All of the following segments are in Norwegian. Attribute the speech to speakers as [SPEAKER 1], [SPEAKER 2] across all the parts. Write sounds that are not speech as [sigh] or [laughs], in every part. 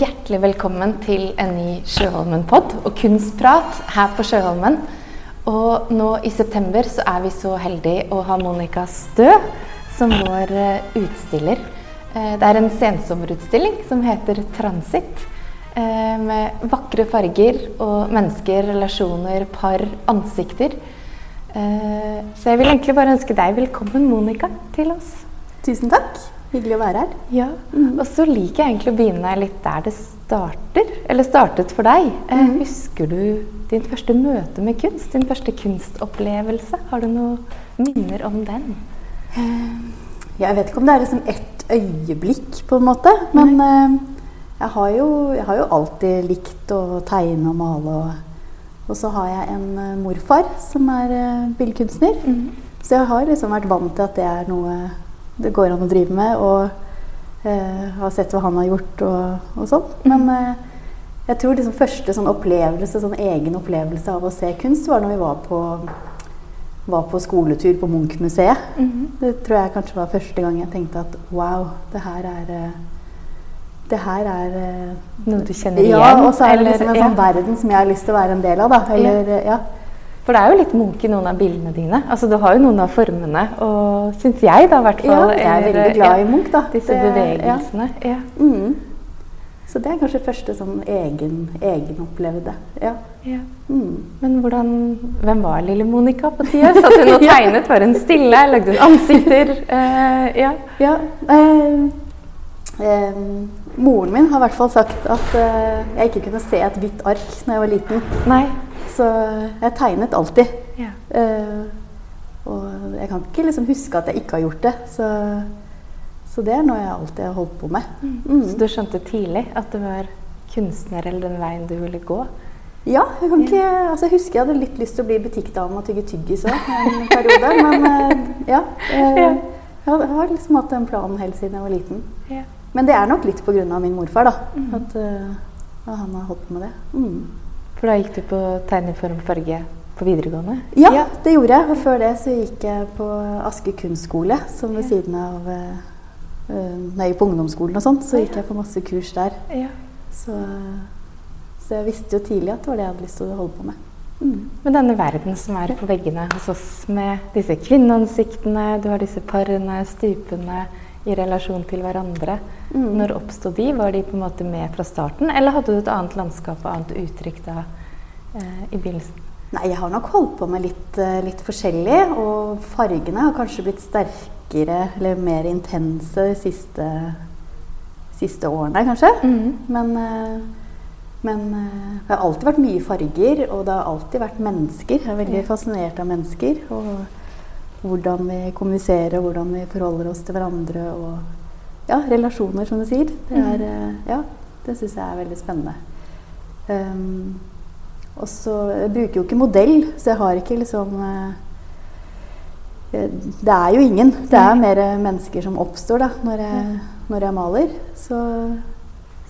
[SPEAKER 1] hjertelig velkommen til en ny Sjøholmen-pod og kunstprat her på Sjøholmen. Og nå i september så er vi så heldige å ha Monica Stø som vår eh, utstiller. Eh, Det er en sensommerutstilling som heter Transit. eh, Med vakre farger og mennesker, relasjoner, par, ansikter. Så jeg vil egentlig bare ønske deg velkommen, Monica, til oss.
[SPEAKER 2] Tusen takk. Hyggelig å være her.
[SPEAKER 1] Ja, og så liker jeg egentlig å begynne litt der det starter, eller startet for deg. Eh, Husker du din første møte med kunst, din første kunstopplevelse? Har du noen minner om den?
[SPEAKER 2] Jeg vet ikke om det er liksom ett øyeblikk, på en måte. Men eh, jeg, har jo, jeg har jo alltid likt å tegne og male. Og, og så har jeg en eh, morfar som er billedkunstner. Så jeg har liksom vært vant til at det er noe det går an å drive med. Og eh, har sett hva han har gjort og, og sånn. Men eh, jeg tror liksom første sånn opplevelse, sånn egen opplevelse av å se kunst, var når vi var på, var på skoletur på Munch-museet. Det tror jeg kanskje var første gang jeg tenkte at wow, det her er eh, det her er eh,
[SPEAKER 1] Noe du kjenner igjen?
[SPEAKER 2] Ja, og så er det liksom en sånn
[SPEAKER 1] ja.
[SPEAKER 2] verden som jeg har lyst til å være en del av. Da. Eller, ja.
[SPEAKER 1] For det er jo litt Munch i noen av bildene dine. Altså, du har jo noen av formene, og syns jeg da i hvert
[SPEAKER 2] Ja, jeg er veldig glad i Munch, da.
[SPEAKER 1] Disse
[SPEAKER 2] Det-
[SPEAKER 1] bevegelsene. Ja.
[SPEAKER 2] Mm. Så det er kanskje første sånn egen, egenopplevde. Ja.
[SPEAKER 1] Ja.
[SPEAKER 2] Mm.
[SPEAKER 1] Men hvordan, hvem var lille Monica på tida? Satt hun og [laughs] tegnet? Var hun stille? Lagde hun ansikter? Uh, ja.
[SPEAKER 2] Ja, eh, eh, moren min har i hvert fall sagt at uh, jeg ikke kunne se et hvitt ark når jeg var liten.
[SPEAKER 1] Nei.
[SPEAKER 2] Så jeg tegnet alltid.
[SPEAKER 1] Ja.
[SPEAKER 2] Uh, og jeg kan ikke liksom huske at jeg ikke har gjort det. Så, så det er noe jeg alltid har holdt på med. Mm.
[SPEAKER 1] Så du skjønte tidlig at det var kunstner eller den veien du ville gå?
[SPEAKER 2] Ja, jeg kan ikke altså Jeg husker jeg hadde litt lyst til å bli butikkdame og tygge tyggis òg en periode. Men eh, ja.
[SPEAKER 1] Ja.
[SPEAKER 2] Jeg har liksom hatt den planen helt siden jeg var liten.
[SPEAKER 1] Ja.
[SPEAKER 2] Men det er nok litt pga. min morfar, da. At, uh, han har holdt på med det. Mm.
[SPEAKER 1] For da gikk du på tegneform farge på videregående?
[SPEAKER 2] Ja, det gjorde jeg. Og før det så gikk jeg på Aske kunstskole, som ved siden av uh, eh, Når jeg gikk på ungdomsskolen og sånn, så gikk jeg på masse kurs der.
[SPEAKER 1] Ja.
[SPEAKER 2] Så, så jeg visste jo tidlig at det var det jeg hadde lyst til å holde på med. Mm.
[SPEAKER 1] Men denne verden som er på veggene hos oss, med disse kvinneansiktene, du har disse parene, stupene i relasjon til hverandre.
[SPEAKER 2] Mm.
[SPEAKER 1] Når oppsto de? Var de på en måte med fra starten, eller hadde du et annet landskap og annet uttrykk da eh, i begynnelsen?
[SPEAKER 2] Nei, jeg har nok holdt på med litt, eh, litt forskjellig. Og fargene har kanskje blitt sterkere eller mer intense de siste, siste årene, kanskje. Men, eh, men eh, det har alltid vært mye farger, og det har alltid vært mennesker. Jeg er veldig fascinert av mennesker. Og hvordan vi kommuniserer, hvordan vi forholder oss til hverandre. Og ja, relasjoner, som du sier. Det, er, eh, ja, det syns jeg er veldig spennende. Um, og så bruker jo ikke modell, så jeg har ikke liksom eh, Det er jo ingen. Det er mer mennesker som oppstår da, når jeg, når jeg maler. Så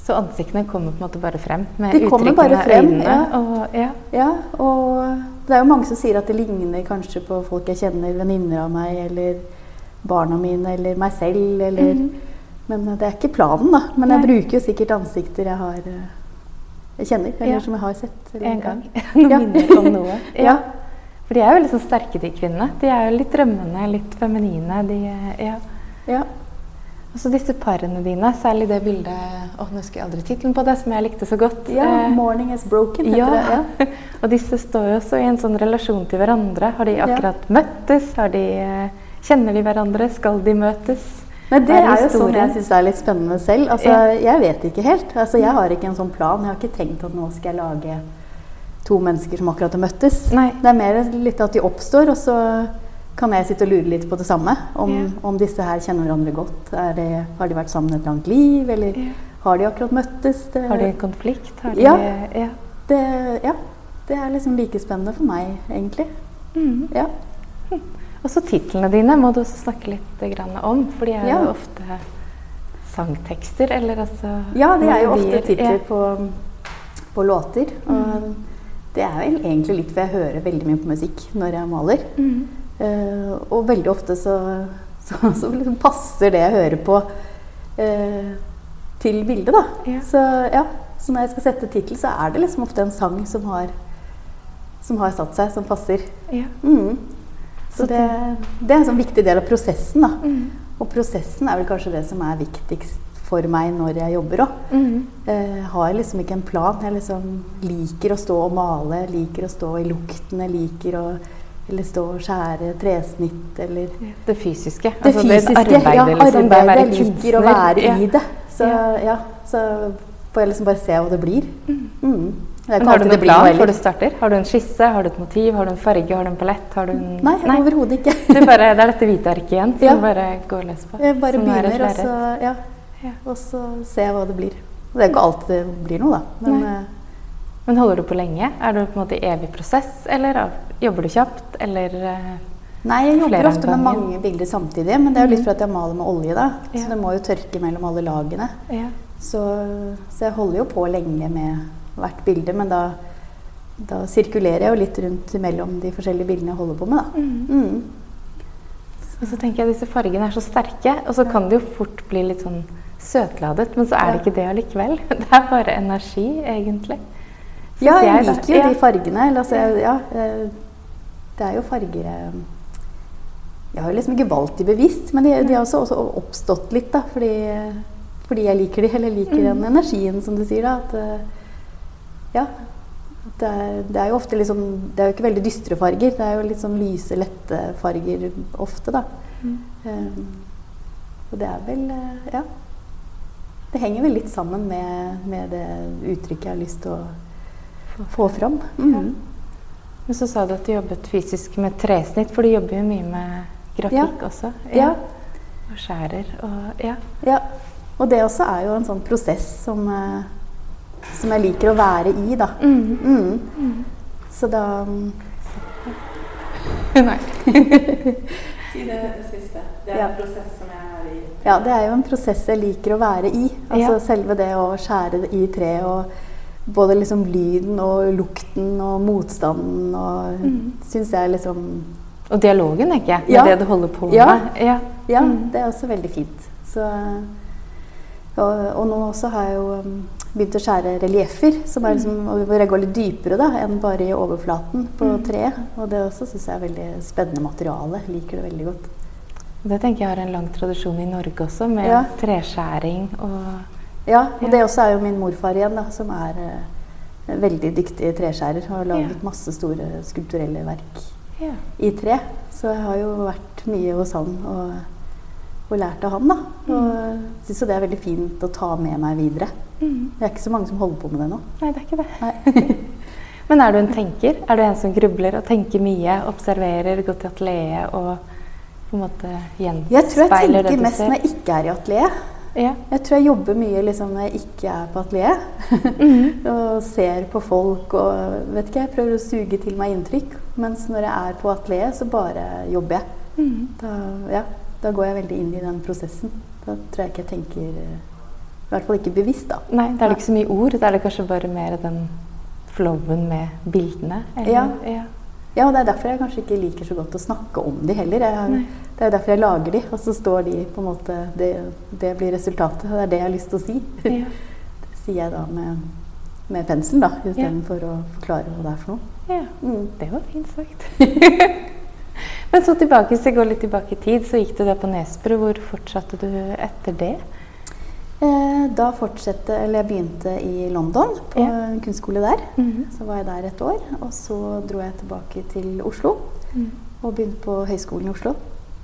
[SPEAKER 1] Så ansiktene kommer på en måte bare frem? Med
[SPEAKER 2] De kommer bare frem,
[SPEAKER 1] øynene?
[SPEAKER 2] ja.
[SPEAKER 1] Og, ja.
[SPEAKER 2] ja, og det er jo mange som sier at det ligner kanskje på folk jeg kjenner, venninner av meg, eller barna mine, eller meg selv, eller Men eh, det er ikke planen, da. Men jeg
[SPEAKER 1] Nei.
[SPEAKER 2] bruker jo sikkert ansikter jeg har eh, jeg kjenner, eller
[SPEAKER 1] Ja.
[SPEAKER 2] som jeg har sett. eller-
[SPEAKER 1] En gang. Noen
[SPEAKER 2] Ja. [laughs]
[SPEAKER 1] minner om noe. [laughs]
[SPEAKER 2] Ja.
[SPEAKER 1] For de er jo litt sånn sterke, de kvinnene. De er jo litt drømmende, litt feminine. De, eh, ja.
[SPEAKER 2] Ja.
[SPEAKER 1] Og så disse parene dine, særlig det bildet åh, nå husker jeg aldri tittelen på det, som jeg likte så godt.
[SPEAKER 2] ja.
[SPEAKER 1] Eh,
[SPEAKER 2] 'Morning is broken' heter
[SPEAKER 1] ja.
[SPEAKER 2] det. Ja. [laughs]
[SPEAKER 1] og disse står jo også i en sånn relasjon til hverandre. Har de akkurat møttes? Har de, eh, kjenner de hverandre? Skal de møtes?
[SPEAKER 2] Nei, det er jo sånn jeg syns er litt spennende selv. Altså,
[SPEAKER 1] Ja.
[SPEAKER 2] Jeg vet ikke helt. Altså, jeg har ikke en sånn plan. Jeg har ikke tenkt at nå skal jeg lage to mennesker som akkurat har møttes.
[SPEAKER 1] Nei.
[SPEAKER 2] Det er mer litt at de oppstår, og så kan jeg sitte og lure litt på det samme. Om,
[SPEAKER 1] Ja.
[SPEAKER 2] om disse her kjenner hverandre godt. Er det, har de vært sammen et langt liv, eller
[SPEAKER 1] Ja.
[SPEAKER 2] har de akkurat møttes? Det,
[SPEAKER 1] Har de konflikt? Har de,
[SPEAKER 2] Ja.
[SPEAKER 1] ja.
[SPEAKER 2] det, ja. Det er liksom like spennende for meg, egentlig.
[SPEAKER 1] Mm.
[SPEAKER 2] Ja.
[SPEAKER 1] Og så titlene dine må du også snakke litt om, for de er
[SPEAKER 2] Ja.
[SPEAKER 1] jo ofte sangtekster, eller altså
[SPEAKER 2] Ja, det er jo ofte titler
[SPEAKER 1] Ja.
[SPEAKER 2] på, på låter. Og det er vel egentlig litt for jeg hører veldig mye på musikk når jeg maler.
[SPEAKER 1] Mm.
[SPEAKER 2] Eh, og veldig ofte så, så, så liksom passer det jeg hører på, eh, til bildet, da.
[SPEAKER 1] Ja.
[SPEAKER 2] Så, ja, så når jeg skal sette tittel, så er det liksom ofte en sang som har, som har satt seg, som passer.
[SPEAKER 1] Ja.
[SPEAKER 2] Mm. Så det, det er en sånn viktig del av prosessen. da.
[SPEAKER 1] Mm.
[SPEAKER 2] Og prosessen er vel kanskje det som er viktigst for meg når jeg jobber òg.
[SPEAKER 1] Mm.
[SPEAKER 2] Jeg har liksom ikke en plan. Jeg liksom liker å stå og male, liker å stå i lukten, jeg liker å eller stå og skjære tresnitt eller
[SPEAKER 1] Det fysiske.
[SPEAKER 2] Det
[SPEAKER 1] altså
[SPEAKER 2] fysiske.
[SPEAKER 1] arbeidet,
[SPEAKER 2] ja,
[SPEAKER 1] liksom. Det
[SPEAKER 2] arbeidet. Jeg å være
[SPEAKER 1] Ja.
[SPEAKER 2] i det. Så
[SPEAKER 1] Ja.
[SPEAKER 2] så får jeg liksom bare se hva det blir. Mm. Er
[SPEAKER 1] Men har du noen
[SPEAKER 2] det noe
[SPEAKER 1] plan før du starter? Har du en skisse, har du et motiv, har du en farge, har du en palett? Har du en
[SPEAKER 2] Nei, overhodet ikke.
[SPEAKER 1] Du bare, det er dette hvite arket igjen som
[SPEAKER 2] Ja.
[SPEAKER 1] bare går løs på?
[SPEAKER 2] Jeg bare
[SPEAKER 1] er
[SPEAKER 2] begynner, og så, ja,
[SPEAKER 1] Ja.
[SPEAKER 2] og så ser jeg hva det blir. Og det er ikke alltid det blir noe, da. Men
[SPEAKER 1] Nei.
[SPEAKER 2] eh,
[SPEAKER 1] Men holder du på lenge? Er du på en måte i evig prosess, eller jobber du kjapt, eller eh,
[SPEAKER 2] Nei, jeg jobber ofte med mange bilder samtidig. Men det er jo litt fordi at jeg maler med olje, da.
[SPEAKER 1] Ja.
[SPEAKER 2] Så det må jo tørke mellom alle lagene.
[SPEAKER 1] ja.
[SPEAKER 2] Så, så jeg holder jo på lenge med hvert bilde, men da, da sirkulerer jeg jo litt rundt mellom de forskjellige bildene jeg holder på med, da.
[SPEAKER 1] Mm.
[SPEAKER 2] Mm.
[SPEAKER 1] Og så tenker jeg disse fargene er så sterke, og så kan det jo fort bli litt sånn søtladet, men så er det ikke det allikevel. [laughs] Det er bare energi, egentlig. Synes
[SPEAKER 2] Ja, jeg liker jo
[SPEAKER 1] Ja.
[SPEAKER 2] de fargene. Eller, altså, ja, eh, det er jo farger jeg Jeg har liksom ikke valgt de bevisst, men de, de har også, også oppstått litt, da, fordi, fordi jeg liker de, eller liker
[SPEAKER 1] Mm.
[SPEAKER 2] den energien, som du sier, da. At, eh, ja. Det, er, det er jo ofte liksom Det er jo ikke veldig dystre farger. Det er jo litt sånn lyse, lette farger ofte, da.
[SPEAKER 1] Mm.
[SPEAKER 2] Um, og det er vel eh, Ja. Det henger vel litt sammen med, med det uttrykket jeg har lyst til å få fram. Mhm.
[SPEAKER 1] Men så sa du at du jobbet fysisk med tresnitt, for du jobber jo mye med grafikk også.
[SPEAKER 2] Ja.
[SPEAKER 1] Og skjærer og Ja.
[SPEAKER 2] Ja. Og det også er jo en sånn prosess som, eh, som jeg liker å være i, da.
[SPEAKER 1] Mm.
[SPEAKER 2] Mm. Så da mm, [laughs]
[SPEAKER 1] Nei. [laughs]
[SPEAKER 3] Si det siste. Det er
[SPEAKER 2] Ja.
[SPEAKER 3] en prosess som jeg er i.
[SPEAKER 2] Ja, det er jo en prosess jeg liker å være i. Altså
[SPEAKER 1] Ja.
[SPEAKER 2] selve det å skjære i tre og både liksom lyden og lukten og motstanden og
[SPEAKER 1] Mm.
[SPEAKER 2] syns jeg liksom
[SPEAKER 1] Og dialogen, tenker jeg, med
[SPEAKER 2] Ja.
[SPEAKER 1] det du holder på
[SPEAKER 2] Ja.
[SPEAKER 1] med. Ja.
[SPEAKER 2] Ja,
[SPEAKER 1] Mm.
[SPEAKER 2] det er også veldig fint. Så, og, og nå også har jeg jo um, begynt å skjære relieffer, som er liksom, hvor jeg går litt dypere da, enn bare i overflaten på
[SPEAKER 1] Mm.
[SPEAKER 2] treet. Og det også syns jeg er veldig spennende materiale. Liker det veldig godt.
[SPEAKER 1] Det tenker jeg har en lang tradisjon i Norge også, med
[SPEAKER 2] Ja.
[SPEAKER 1] treskjæring og
[SPEAKER 2] Ja, og det også er jo min morfar igjen, da, som er eh, veldig dyktig treskjærer. Har laget
[SPEAKER 1] Ja.
[SPEAKER 2] masse store skulpturelle verk
[SPEAKER 1] ja.
[SPEAKER 2] i tre. Så jeg har jo vært mye hos han og, og lært av han, da. Og syns jo det er veldig fint å ta med meg videre.
[SPEAKER 1] Mm.
[SPEAKER 2] Det er ikke så mange som holder på med det nå.
[SPEAKER 1] Nei, det er ikke det. [laughs] Men er du en tenker? Er du en som grubler og tenker mye, observerer, går til atelieret og på en måte
[SPEAKER 2] gjenspeiler det du ser? Jeg
[SPEAKER 1] tror jeg
[SPEAKER 2] tenker mest når jeg ikke er i atelier.
[SPEAKER 1] Ja.
[SPEAKER 2] Jeg tror jeg jobber mye liksom når jeg ikke er på atelier.
[SPEAKER 1] Mhm. [laughs]
[SPEAKER 2] og ser på folk og vet ikke, jeg prøver å suge til meg inntrykk. Mens når jeg er på atelier, så bare jobber jeg.
[SPEAKER 1] Mhm.
[SPEAKER 2] Da, ja, da går jeg veldig inn i den prosessen. Da tror jeg ikke jeg tenker I hvert fall ikke bevisst, da.
[SPEAKER 1] Nei, da er det ikke så mye ord. Da er det kanskje bare mer den flowen med bildene. eller-
[SPEAKER 2] Ja.
[SPEAKER 1] ja.
[SPEAKER 2] Ja, og det er derfor jeg kanskje ikke liker så godt å snakke om de heller. Jeg, det er derfor jeg lager de, og så står de på en måte Det, det blir resultatet. og Det er det jeg har lyst til å si.
[SPEAKER 1] Ja. [laughs]
[SPEAKER 2] Det sier jeg da med, med pensel, da, istedenfor ja. å forklare hva det er for noe.
[SPEAKER 1] ja.
[SPEAKER 2] Mm.
[SPEAKER 1] Det var fint sagt. [laughs] Men så tilbake, hvis jeg går litt tilbake i tid, så gikk du da på Nesbru. Hvor fortsatte du etter det?
[SPEAKER 2] Da fortsatte Eller jeg begynte i London, på
[SPEAKER 1] Ja.
[SPEAKER 2] kunstskole der.
[SPEAKER 1] Mhm.
[SPEAKER 2] Så var jeg der et år, og så dro jeg tilbake til Oslo
[SPEAKER 1] Mm.
[SPEAKER 2] og begynte på Høgskolen i Oslo.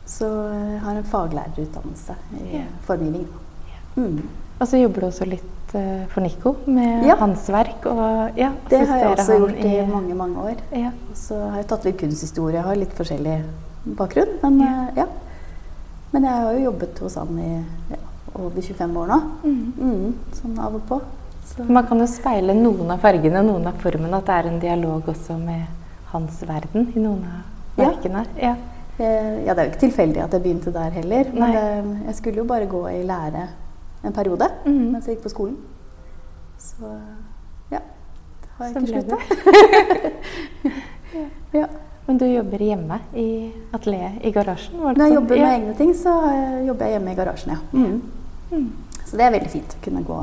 [SPEAKER 2] Så jeg har en faglærerutdannelse i
[SPEAKER 1] Ja.
[SPEAKER 2] formgivning. Mm.
[SPEAKER 1] Og så jobber du også litt uh, for Nico med
[SPEAKER 2] Ja.
[SPEAKER 1] hans verk. Og ja,
[SPEAKER 2] Det har jeg også gjort i mange, mange år.
[SPEAKER 1] Ja.
[SPEAKER 2] Og så har jeg tatt litt kunsthistorie. Jeg har litt forskjellig bakgrunn, men
[SPEAKER 1] Ja.
[SPEAKER 2] eh, ja. Men jeg har jo jobbet hos han i ja, over 25 år nå. Mm, sånn av og på. Så,
[SPEAKER 1] Man kan jo speile noen av fargene, noen av formene, at det er en dialog også med hans verden i noen av verkene. Ja.
[SPEAKER 2] Ja. ja, det er jo ikke tilfeldig at jeg begynte der heller. Men det, jeg skulle jo bare gå i lære en periode
[SPEAKER 1] mm.
[SPEAKER 2] mens jeg gikk på skolen. Så ja, det har jeg
[SPEAKER 1] Som
[SPEAKER 2] ikke
[SPEAKER 1] ble
[SPEAKER 2] slutta. [laughs] ja.
[SPEAKER 1] Men du jobber hjemme i atelieret i garasjen? Var det
[SPEAKER 2] Når jeg
[SPEAKER 1] sånn?
[SPEAKER 2] jobber med egne ting, så jobber jeg hjemme i garasjen, ja. Mm.
[SPEAKER 1] Mm.
[SPEAKER 2] Så det er veldig fint å kunne gå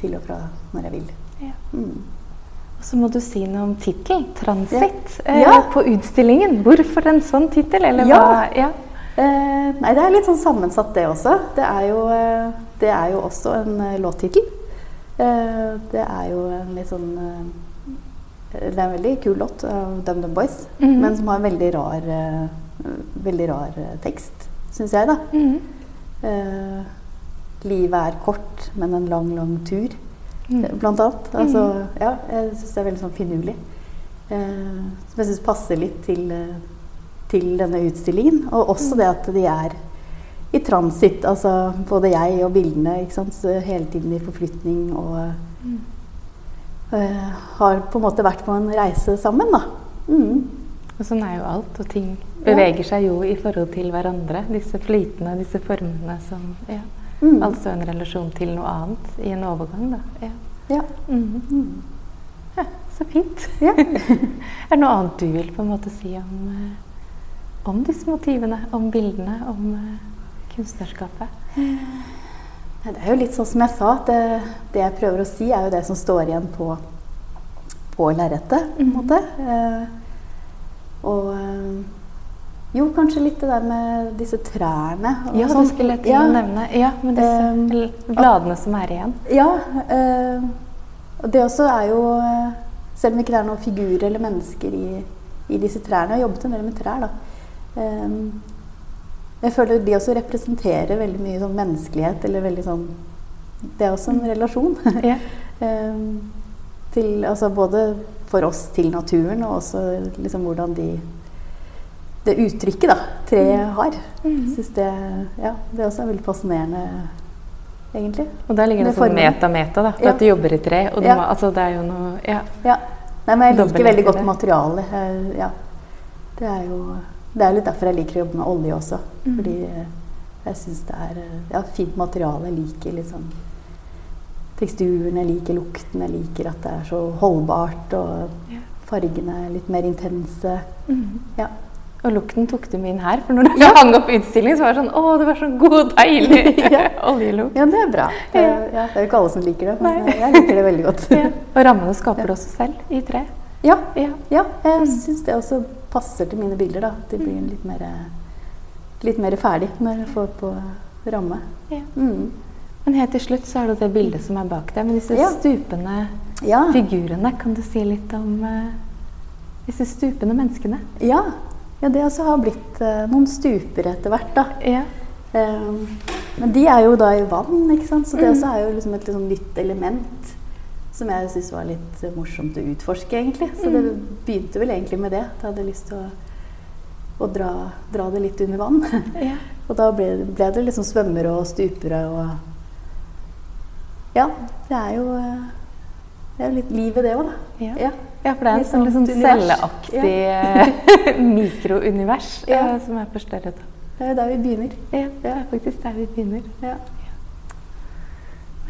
[SPEAKER 2] til og fra når jeg vil.
[SPEAKER 1] Ja.
[SPEAKER 2] Mm.
[SPEAKER 1] Og så må du si noe om tittelen, 'Transit',
[SPEAKER 2] Ja.
[SPEAKER 1] eh,
[SPEAKER 2] Ja.
[SPEAKER 1] på utstillingen. Hvorfor en sånn tittel? Eller
[SPEAKER 2] Ja.
[SPEAKER 1] hva? Ja.
[SPEAKER 2] Eh, nei, det er litt sånn sammensatt det også. Det er jo, eh, det er jo også en eh, låttittel. Eh, det er jo en litt sånn Det er en veldig kul låt av DumDum Boys,
[SPEAKER 1] Mhm.
[SPEAKER 2] men som har en veldig rar, veldig rar tekst, syns jeg, da.
[SPEAKER 1] Mhm.
[SPEAKER 2] Eh, livet er kort, men en lang, lang tur,
[SPEAKER 1] Mm.
[SPEAKER 2] blant annet. Altså, ja, jeg syns det er veldig sånn finurlig. Eh, som jeg syns passer litt til, eh, til denne utstillingen. Og også det at de er i transit, altså både jeg og bildene, hele tiden i forflytning og
[SPEAKER 1] Mm.
[SPEAKER 2] eh, har på en måte vært på en reise sammen, da. Mm.
[SPEAKER 1] Og sånn er jo alt, og ting beveger seg jo i forhold til hverandre. Disse flytende, disse formene som ja.
[SPEAKER 2] Mm.
[SPEAKER 1] Altså en relasjon til noe annet i en overgang, da. Ja.
[SPEAKER 2] Ja. Mm -hmm.
[SPEAKER 1] ja så fint.
[SPEAKER 2] ja. [laughs]
[SPEAKER 1] Er det noe annet du vil på en måte si om, eh, om disse motivene, om bildene, om eh, kunstnerskapet?
[SPEAKER 2] Det er jo litt sånn som jeg sa, at det, det jeg prøver å si, er jo det som står igjen på, på lerretet, på en
[SPEAKER 1] Mhm.
[SPEAKER 2] måte. Eh, og eh, jo, kanskje litt det der med disse trærne.
[SPEAKER 1] Ja,
[SPEAKER 2] sånn.
[SPEAKER 1] det skulle til
[SPEAKER 2] Ja.
[SPEAKER 1] å nevne Ja, med disse
[SPEAKER 2] Um,
[SPEAKER 1] bladene som er igjen.
[SPEAKER 2] Ja. Uh, og det også er jo eh, Selv om ikke det er noen figurer eller mennesker i, i disse trærne Jeg har jobbet en del med trær, da. Um, jeg føler de også representerer veldig mye sånn menneskelighet, eller veldig sånn Det er også en relasjon.
[SPEAKER 1] Ja.
[SPEAKER 2] um, [laughs] til, altså både for oss til naturen, og også liksom hvordan de Det uttrykket da, treet har.
[SPEAKER 1] Mm.
[SPEAKER 2] Synes det, ja, det også er veldig fascinerende, egentlig.
[SPEAKER 1] Og der ligger det sånn meta-meta, da. For
[SPEAKER 2] Ja.
[SPEAKER 1] at du jobber i tre. Og
[SPEAKER 2] Ja.
[SPEAKER 1] må, altså, det er jo noe Ja.
[SPEAKER 2] Ja. Nei, men jeg liker veldig godt
[SPEAKER 1] materialet.
[SPEAKER 2] materiale. Ja. Det er jo det er litt derfor jeg liker å jobbe med olje også.
[SPEAKER 1] Mm.
[SPEAKER 2] Fordi eh, jeg syns det er eh, ja, fint materiale. Jeg liker liksom teksturen, jeg liker lukten, jeg liker at det er så holdbart. Og fargene er litt mer intense.
[SPEAKER 1] Mm.
[SPEAKER 2] Ja.
[SPEAKER 1] Og lukten tok du min her, for når du hang opp utstillingen, så var det sånn Å, det var så god, deilig [laughs]
[SPEAKER 2] Ja. [laughs]
[SPEAKER 1] oljelukt.
[SPEAKER 2] ja, det er bra. Det,
[SPEAKER 1] Ja.
[SPEAKER 2] er- ja, det er jo ikke alle som liker det, men
[SPEAKER 1] Nei.
[SPEAKER 2] jeg liker det veldig godt. [laughs]
[SPEAKER 1] Ja. Og rammene skaper du også selv i tre.
[SPEAKER 2] Ja,
[SPEAKER 1] Ja.
[SPEAKER 2] ja jeg
[SPEAKER 1] Mm.
[SPEAKER 2] syns det også passer til mine bilder. da. De blir litt mer, litt mer ferdig når jeg får på ramme.
[SPEAKER 1] Ja.
[SPEAKER 2] Mm.
[SPEAKER 1] Men helt til slutt så er det det bildet som er bak deg, med disse
[SPEAKER 2] Ja.
[SPEAKER 1] stupende
[SPEAKER 2] Ja.
[SPEAKER 1] figurene. Kan du si litt om uh, disse stupende menneskene?
[SPEAKER 2] ja. Ja, det også har blitt eh, noen stuper etter hvert, da.
[SPEAKER 1] Ja.
[SPEAKER 2] Eh, men de er jo da i vann, ikke sant? så det
[SPEAKER 1] Mm.
[SPEAKER 2] også er jo liksom et liksom nytt element. Som jeg syns var litt morsomt å utforske, egentlig. Så det
[SPEAKER 1] Mm.
[SPEAKER 2] begynte vel egentlig med det. At jeg hadde lyst til å, å dra, dra det litt under vann.
[SPEAKER 1] ja. [laughs]
[SPEAKER 2] Og da ble, ble det liksom svømmere og stupere og Ja, det er jo eh, Det er jo litt liv i det òg, da.
[SPEAKER 1] Ja.
[SPEAKER 2] Ja.
[SPEAKER 1] Ja, for det er en sånn liksom celleaktig ja. [laughs] mikrounivers
[SPEAKER 2] Ja.
[SPEAKER 1] eh, som er forstørret.
[SPEAKER 2] Det er jo der vi begynner.
[SPEAKER 1] Ja, det er faktisk der vi begynner.
[SPEAKER 2] Ja.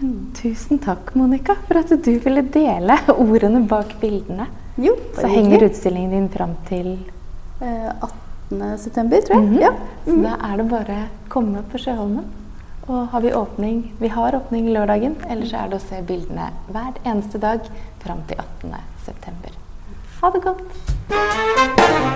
[SPEAKER 1] Men tusen takk, Monica, for at du ville dele ordene bak bildene.
[SPEAKER 2] Jo,
[SPEAKER 1] Så henger
[SPEAKER 2] hyggelig.
[SPEAKER 1] utstillingen din fram til
[SPEAKER 2] Eh, 18. september, tror jeg.
[SPEAKER 1] Mhm.
[SPEAKER 2] Ja.
[SPEAKER 1] Så
[SPEAKER 2] Mhm.
[SPEAKER 1] da er det bare å komme på Sjøholmen. Og har vi åpning Vi har åpning lørdagen, ellers er det å se bildene hver eneste dag fram til 18. september. Ha det godt!